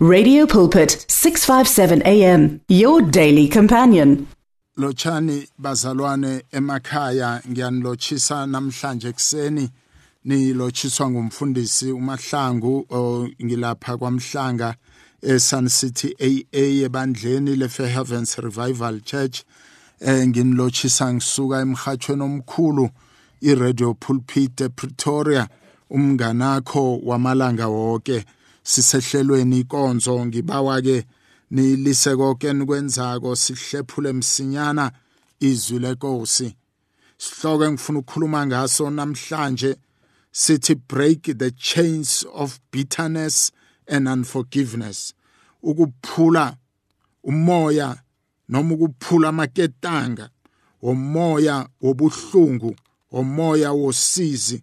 Radio Pulpit 657 AM your daily companion. Lochani bazalwane emakhaya ngiyanilochisa namhlanje ekseni nilochiswa ngumfundisi uMahlangu ngilapha kwamhlanga eSun City AA ebandleni leFair Heavens Revival Church. Eh nginilochisa ngisuka emhathweni omkhulu iRadio Pulpit ePretoria umnganakho wamalanga wonke sisehlelweni ikonzo ngibawa ke nilise konke nikwenzako sihlephule msinyana izwi lenkosi. Sihloko engifuna ukukhuluma ngaso namhlanje sithi break the chains of bitterness and unforgiveness. Ukuphula umoya noma ukuphula amaketanga womoya wobuhlungu womoya wosizi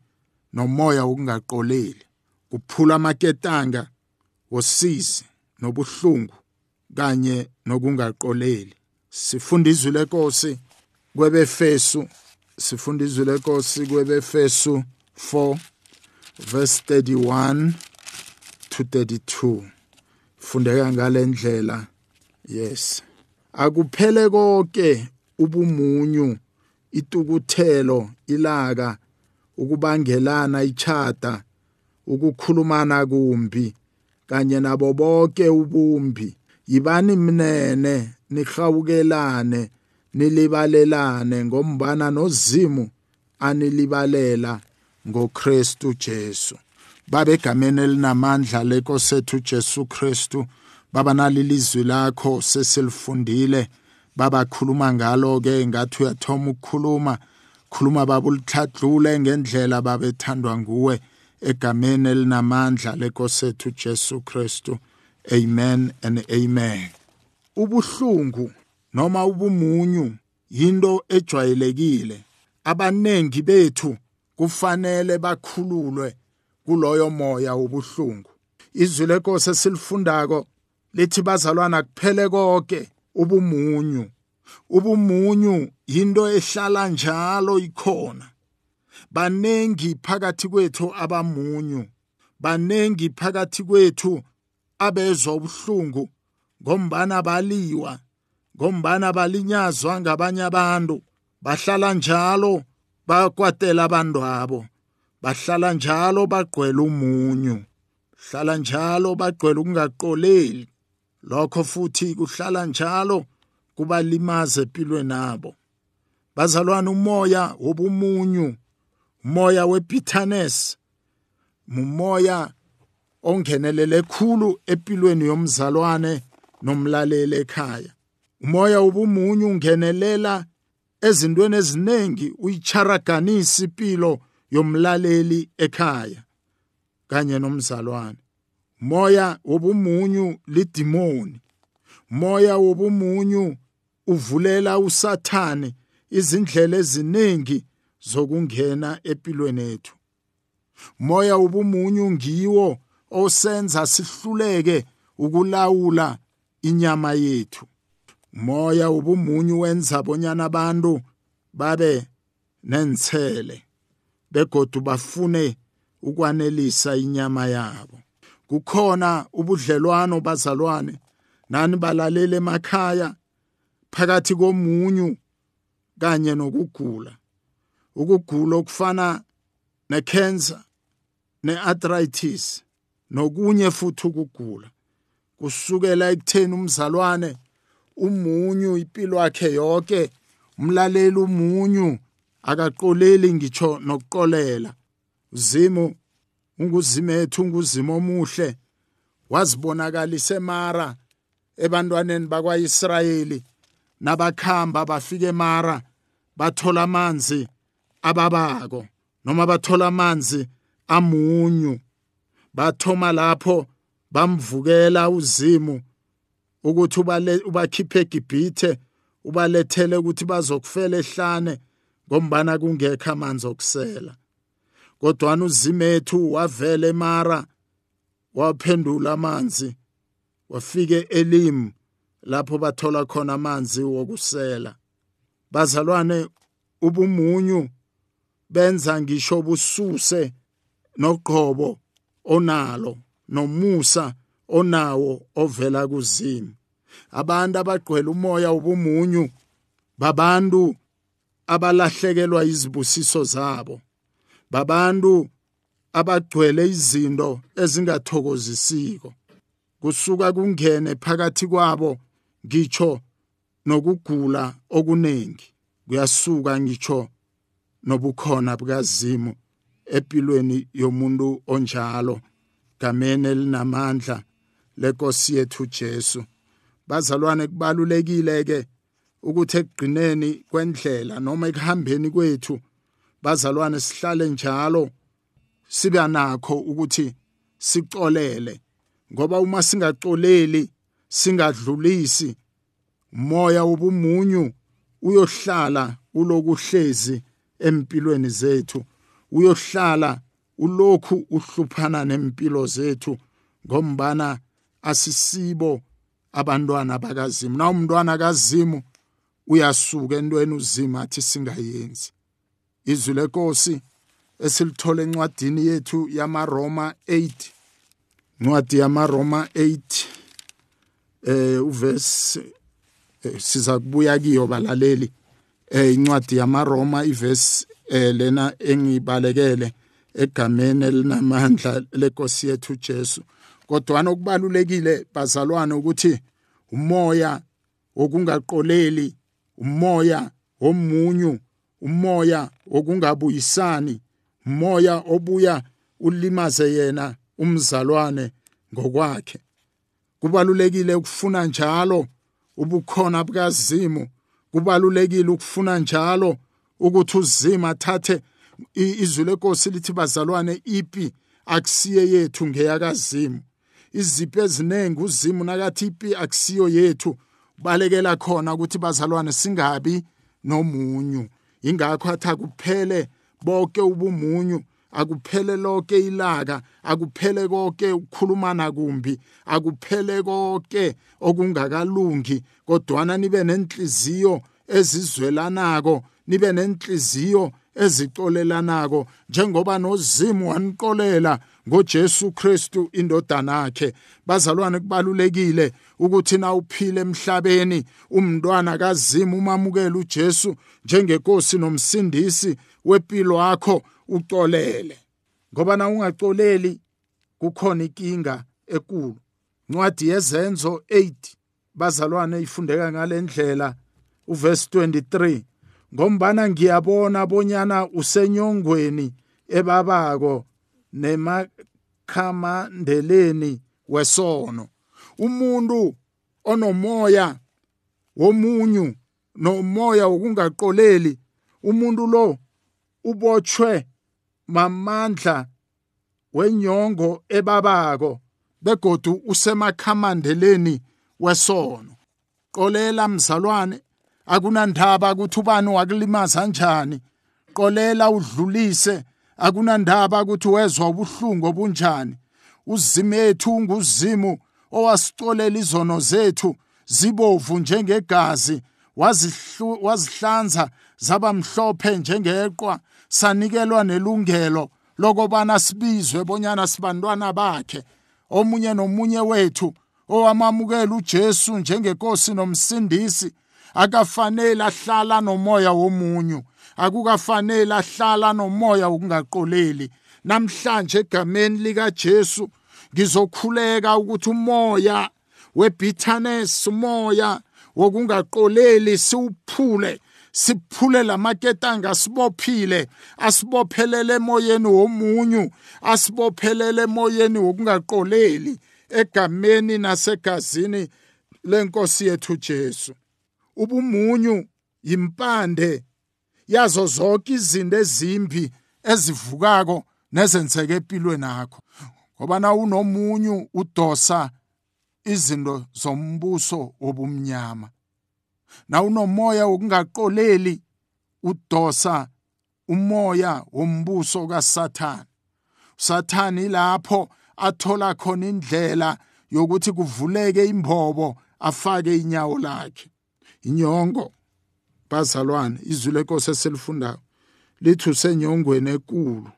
nomoya wokungaqoleli. Kuphula amaketanga wosizi nobuhlungu kanye nokungaqoleli. Sifunda izwi lenkosi kwebefesu sifunda izwi lenkosi kwebefesu 4 verse 31 to 32 fundeka ngalendlela yes. Akuphele konke ubumunyu itukuthelo ilaka ukubangelana ichata ukukhulumana kumbi. Kanye nabo bonke ubumbi. Yibani mnene nihawukelane nilibalelane ngombana nozimu anilibalela ngoKristu Jesu. Babegameni elinamandla lenkosethu Jesu Kristu baba nalilizwi lakho sesilifundile baba khuluma ngalo ke ngathi uyathoma ukukhuluma khuluma baba ulithadlule ngendlela babethandwa nguwe. Egameni elinamandla lenkosethu Jesu Kristu. Amen and amen. Ubuhlungu noma ubumunyu yinto ejwayelekile. Abanengi bethu kufanele bakhululwe kuloyo moya wobuhlungu. Izwi lenkosi esilifundako lithi bazalwana kuphele konke ubumunyu. Ubumunyu yinto ehlala njalo ikhona. Banengi phakathi kwethu abamunyu. Banengi phakathi kwethu abezwa ubuhlungu ngombana baliwa ngombana balinyazwa ngabanye abantu. Bahlala njalo bakwatela abantu abo bahlala njalo bagqwele umunyu. Hlala njalo bagqwele ukungaqoleli. Lokho futhi kuhlala njalo kubalimaza empilweni nabo. Bazalwana umoya wobumunyu. Umoya webitterness umoya ongenelele khulu empilweni yomzalwane nomlaleli ekhaya. Umoya wobumunyu ungenelela ezintweni eziningi uyicharaganisha impilo yomlaleli ekhaya kanye nomzalwane. Moya wobumunyu lidimoni. Moya wobumunyu uvulela usathane izindlela eziningi zokungena empilweni yethu. Moya wobumunyu ngiwo osenza sihluleke ukulawula inyama yethu. Moya wobumunyu wenza bonyana abantu babe nentsele begodu bafune ukwanelisa inyama yabo. Kukhona ubudlelwano bazalwane nani balalela emakhaya phakathi komunyu kanye nokugula. Ukugula okufana necancer nearthritis nokunye futhi ukugula. Kusukela ekutheni umzalwane umunyu impilo yakhe yonke umlaleli umunyu akaqoleli ngitsho nokuqolela. Uzimo unguzimethu unguzimo omuhle. Wazibonakalisa emara ebantwaneni bakwaIsrayeli nabakhamba bafike emara bathola amanzi. Ababako noma bathola amanzi amunyu bathoma lapho bamvukela uzimu ukuthi ubakhiphe eGibhithe ubalethele ukuthi bazokufela ehlane ngombana kungekho amanzi okusela. Kodwana uzimethu wavela emara waphendula amanzi wafike elim lapho bathola khona amanzi wokusela. Bazalwane ubumunyu benza ngisho bususe noqhobo onalo nomusa onawo ovela kuzimu abantu abagqwele umoya obumunyu babantu abalahlekelwa izibusiso zabo. Babantu abagcwele izinto ezingathokozisiko. Kusuka kungene phakathi kwabo ngitsho nokugula okuningi kuyasuka ngitsho nobukhona bukazimu empilweni yomuntu onjalo gameni elinamandla lenkosi yethu Jesu. Bazalwane kubalulekile ke ukuthi ekugcineni kwendlela noma ekuhambeni kwethu bazalwane sihlale njalo sibe nakho ukuthi sicolele. Ngoba uma singacoleli singadlulisi moya wobumunyu uyohlala ulokuhlezi empilweni zethu uyohlala ulokhu uhluphana nempilo zethu ngombana asisibo abantwana bakazimu. Na umntwana kazimu uyasuka entweni uzima athi singayenzi. Izwi lenkosi esilithola encwadini yethu yamaRoma 8 incwadi yamaRoma 8 eh uverse eh, siza kubuya kiyo balaleli. Incwadi yamaRoma iverse eh lena engibalekele egameni elinamandla lenkosi yethu Jesu. Kodwa okubalulekile bazalwane ukuthi umoya okungaqoleli umoya womunyu umoya okungabuyisani umoya obuya ulimaze yena umzalwane ngokwakhe. Kubalulekile ukufuna njalo ubukhona bukazimu kubalulekile ukufuna njalo ukuthi uzima athathe izwi lenkosi lithi bazalwane ipi akusiye yethu ngeyakazimu. Izipho eziningi uzimu nakathi ipi akusiyo yethu balekela khona ukuthi bazalwane singabi nomunyu. Ingakho athi akuphele bonke ubumunyu akuphele lonke ilaka akuphele konke ukukhulumana kumbi akuphele konke okungakalungi kodwana nibe nenhliziyo ezizwelanako nibe nenhliziyo ezicolelanako. Njengoba nozimu waniqolela ngoJesu Kristu indodana yakhe bazalwane kubalulekile ukuthi na uphile emhlabeni umntwana kazimu umamukela uJesu njengenkosi nomsindisi wempilo yakho ucolele ngoba na ungacoleli kukhona inkinga ekulu. Ncwadi yezenzo 8 bazalwane ifundeka ngalendlela uverse 23 ngombana ngiyabona bonyana usenyongweni ebabako nemakhamandeleni wesono. Umuntu onomoya womunyu nomoya wokungaqoleli umuntu lo ubotshwe mamandla wenyongo ebabako begodu usemakhamandeleni wesono. Qolela mzalwane akunandaba ukuthi ubani wakulimaza kanjani qolela udlulise akunandaba ukuthi wezwa ubuhlungu obunjani. Uzimethu unguzimu owasicolela izono zethu zibovu njengegazi wazihlanza zaba mhlophe njengeqwa sanikelwa nelungelo lokubana sibizwe bonyana sibantwana bakhe. Omunye nomunye wethu owamamukela uJesu njengenkosi nomsindisi akafanele ahlala nomoya womunyu akukafanele ahlala nomoya ukungaqoleli namhlanje egameni lika Jesu ngizokhuleka ukuthi umoya webitterness umoya wokungaqoleli siwuphule. Siphule lamaketanga sibophile. Asibophelele emoyeni womunyu asibophelele emoyeni wokungaqoleli egameni nasegazini lenkosi yethu Jesu. Ubumunyu yimpande yazo zonke izinto ezimbi ezivukako nezenzeka empilweni yakho. Ngoba na unomunyu udosa izinto zombuso wobumnyama. Na unomoya wokungaqoleli udosa umoya wombuso kaSathane. Sathane ilapho athola khona indlela yokuthi kuvuleke imbobo afake inyawo lakhe. Inyongo bazalwane izwi lenkosi eselifundayo lithi usenyongweni enkulu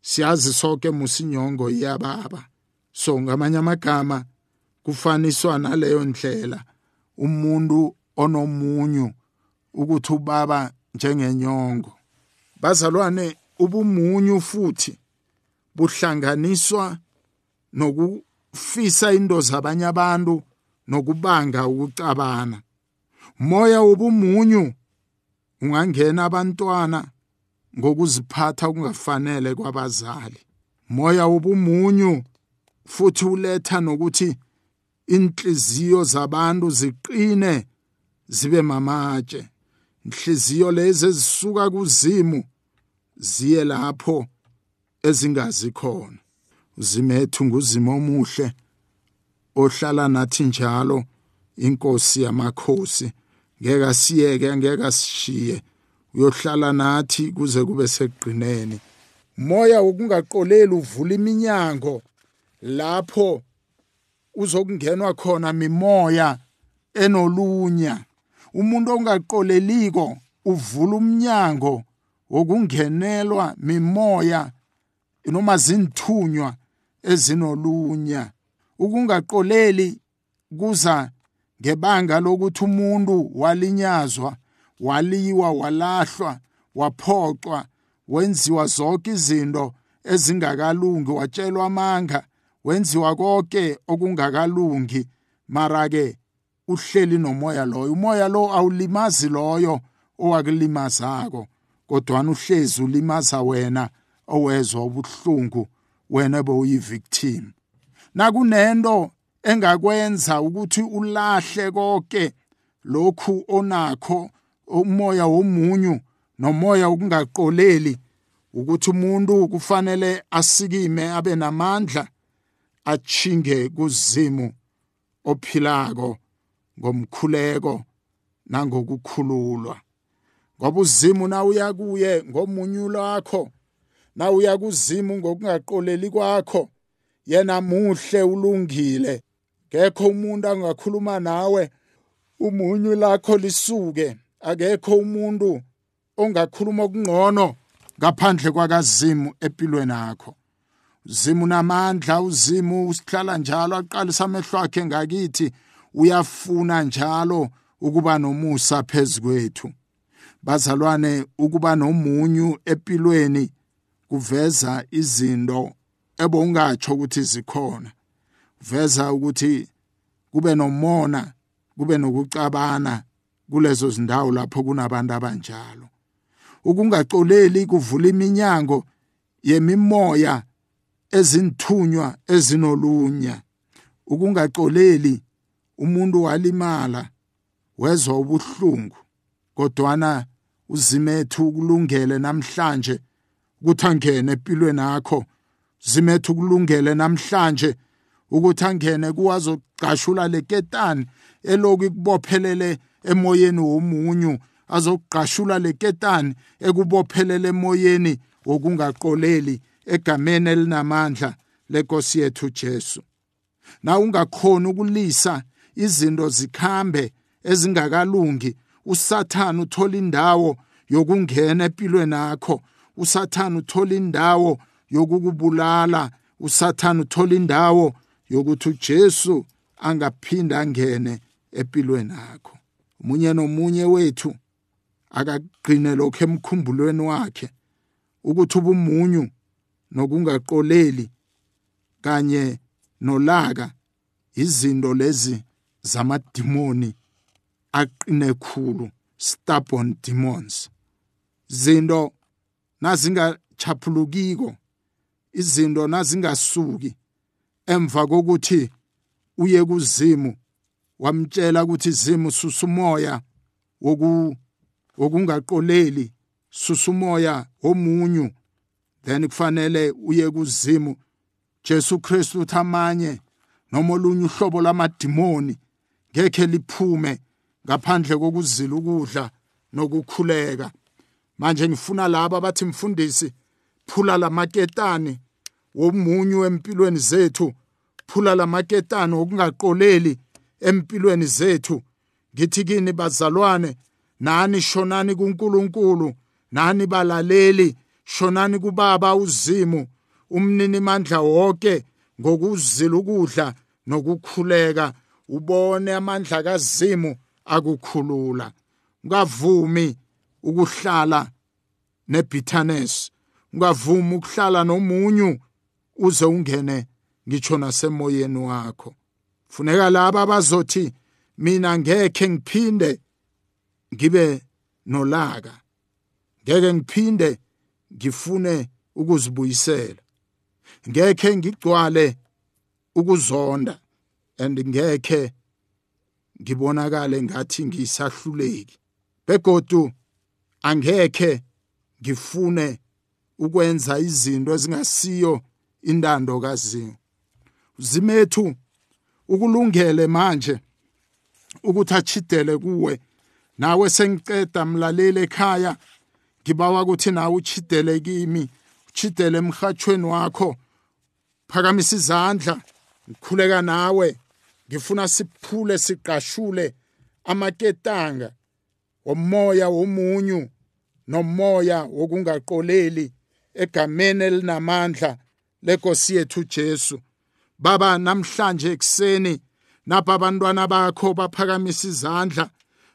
siyazi sonke musinyongo iyababa. So ngamanye amagama kufaniswa naleyo ndlela umuntu onomunyu ukuthi ubaba njengenyongo. Bazalwane ubumunyu futhi buhlanganiswa nokufisa into zabanye abantu nokubanga ukucabana. Moya wobumunyu ungangena abantwana ngokuziphatha okungafanele kwabazali. Moya wobumunyu futhi uletha nokuthi inhliziyo zabantu ziqine zibe mamatshe. Inhliziyo lezi ezisuka kuzimu ziye lapho ezingazi khona. Uzimethu nguzimo omuhle ohlala nathi njalo inkosi yamakhosi. Ngeke asiyeke ngeke asishiye. Uyohlala nathi kuze kube seqineni moya wokungaqoleli uvula iminyango lapho uzokungenwa khona mimoya enolunya. Umuntu ongaqoleliko uvula umnyango wokungenelwa mimoya noma zinthunywa ezinolunya. Ukungaqoleli kuza ngebanga lokuthi umuntu walinyazwa waliwa walahlwa waphoqwa wenziwa zonke izinto ezingakalungi watshelwa amanga wenziwa konke okungakalungi. Mara ke uhleli nomoya loyo. Umoya lo awulimazi loyo owakulimazako kodwa uhlezi ulimaza wena owezwa ubuhlungu wena bowuyivictim nakunento engakwenza ukuthi ulahle konke lokhu onakho umoya womunyu nomoya ukungaqoleli ukuthi umuntu kufanele asikime abe namandla achinge kuzimu ophilako. Ngomkhuleko nangokukhululwa. Ngoba uzimu na uya kuye ngomunyulo wakho na uya kuzimu ngokungaqoleli kwakho yena muhle ulungile. Ngekho umuntu angakhuluma nawe umunyu lakho lisuke. Akekho umuntu ongakhuluma okungqono ngaphandle kwakazimu empilweni yakho. Uzimu namandla uzimu usihlala njalo aqalisa amehlo akhe ngakithi. Uyafuna njalo ukuba nomusa phezukwethu bazalwane ukuba nomunyu empilweni kuveza izinto ebongatsho ukuthi zikhona. Veza ukuthi kube nomona kube nokucabana kulezo zindawo lapho kunabantu abanjalo. Ukungacoleli kuvula iminyango yemimoya ezinthunywa ezinolunya. Ukungacoleli umuntu walimala wezwa ubuhlungu kodwana uzimethu ukulungele namhlanje ukuthi angene empilweni yakho. Zimethu ukulungele namhlanje ukuthi angene kuwazoqashula leketani eloku ikubophelele emoyeni womunyu azoqashula leketani ekubophelele emoyeni wokungaqoleli egameni elinamandla lenkosi yethu Jesu. Na ungakhona ukulisa izinto zikhambe ezingakalungi. Usathana uthola indawo yokungena empilweni yakho. Usathana uthola indawo yokukubulala. Usathana uthola indawo yokuthi uJesu angaphinda angene empilweni yakho. Umunye nomunye wethu akagcine lokho emkhumbulweni wakhe ukuthi ubumunyu nokungaqoleli kanye nolaka. Izinto lezi zamadimoni aqine khulu stubborn demons. Zinto nazingachaphulukiko izinto nazingasuki emva kokuthi uye kuzimu wamtshela ukuthi izimu susumoya woku wokungaqoleli susumoya womunyu. Then kufanele uye kuzimu. Jesu Kristu uthi amanye noma olunye uhlobo lamadimoni ngeke liphume ngaphandle kokuzila ukudla nokukhuleka. Manje ngifuna laba abathi mfundisi phula lamaketani womunyu empilweni zethu. Phula lamaketani okungaqoleli empilweni zethu. Ngithi kini bazalwane nani shonani kuNkulunkulu nani balaleli shonani kubaba uzimu umnini mandla wonke ngokuzila ukudla nokukhuleka. Ubone amandla kazimu akukhulula ungavumi ukuhlala nebitterness ungavumi ukuhlala nomunyu uze ungene ngitsho nasemoyeni wakho. Funeka laba abazothi mina ngeke ngiphinde ngibe nolaka ngeke ngiphinde ngifune ukuzibuyisela ngeke ngigcwale ukuzonda. And ngeke ngibonakale ngathi ngisahluleki. Begodu angeke ngifune ukwenza izinto ezingasiyo intando kaZimu. Zimethu ukulungele manje ukuthi achidele kuwe nawe sengiceda mlaleli ekhaya ngibawa ukuthi nawe uchidele kimi uchidele emhathweni wakho phakamisa izandla ngikhuleka nawe. Ngifuna siphule siqashule amaketanga womoya womunyu nomoya wokungaqoleli egameni elinamandla lenkosi yethu Jesu. Baba namhlanje ekseni napha abantwana bakho baphakamisa izandla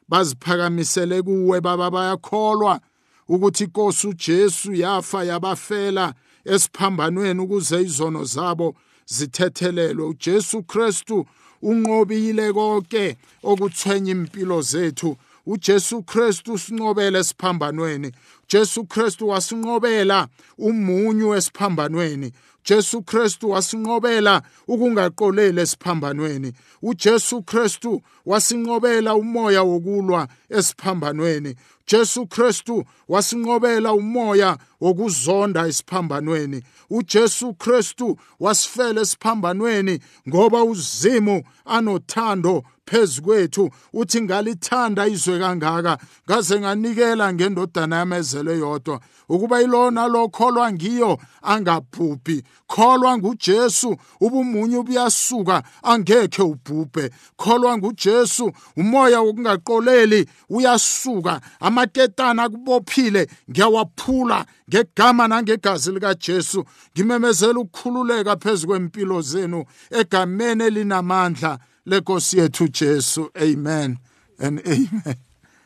baziphakamisele kuwe baba bayakholwa ukuthi inkosi uJesu yafa yabafela esiphambanweni ukuze izono zabo zithethelelwe. uJesu Kristu unqobile konke okuthwenya impilo zethu. uJesu Kristu usinqobele esiphambanweni. Jesu Kristu wasinqobela umunyu esiphambanweni. Jesu Kristu wasinqobela ukungaqoleli esiphambanweni. uJesu Kristu wasinqobela umoya wokulwa esiphambanweni. Jesu Kristu wasinqobela umoya wokuzonda esiphambanweni. uJesu Kristu wasifela esiphambanweni ngoba uzimu anothando phezukwethu uthi ngalithanda izwe kangaka ngaze nganikela ngendodana yamezele yodwa ukuba ilona lokholwa ngiyo angabhubhi kholwa nguJesu ubumunyu buyasuka angeke ubhubhe. Kholwa nguJesu umoya wokungaqoleli uyasuka. Amaketana kubophile ngiyawaphula ngegama nangegazi likaJesu. Ngimemezela ukukhululeka phezukwempilo zenu egameni elinamandla lenkosi yethu Jesu. Amen and amen.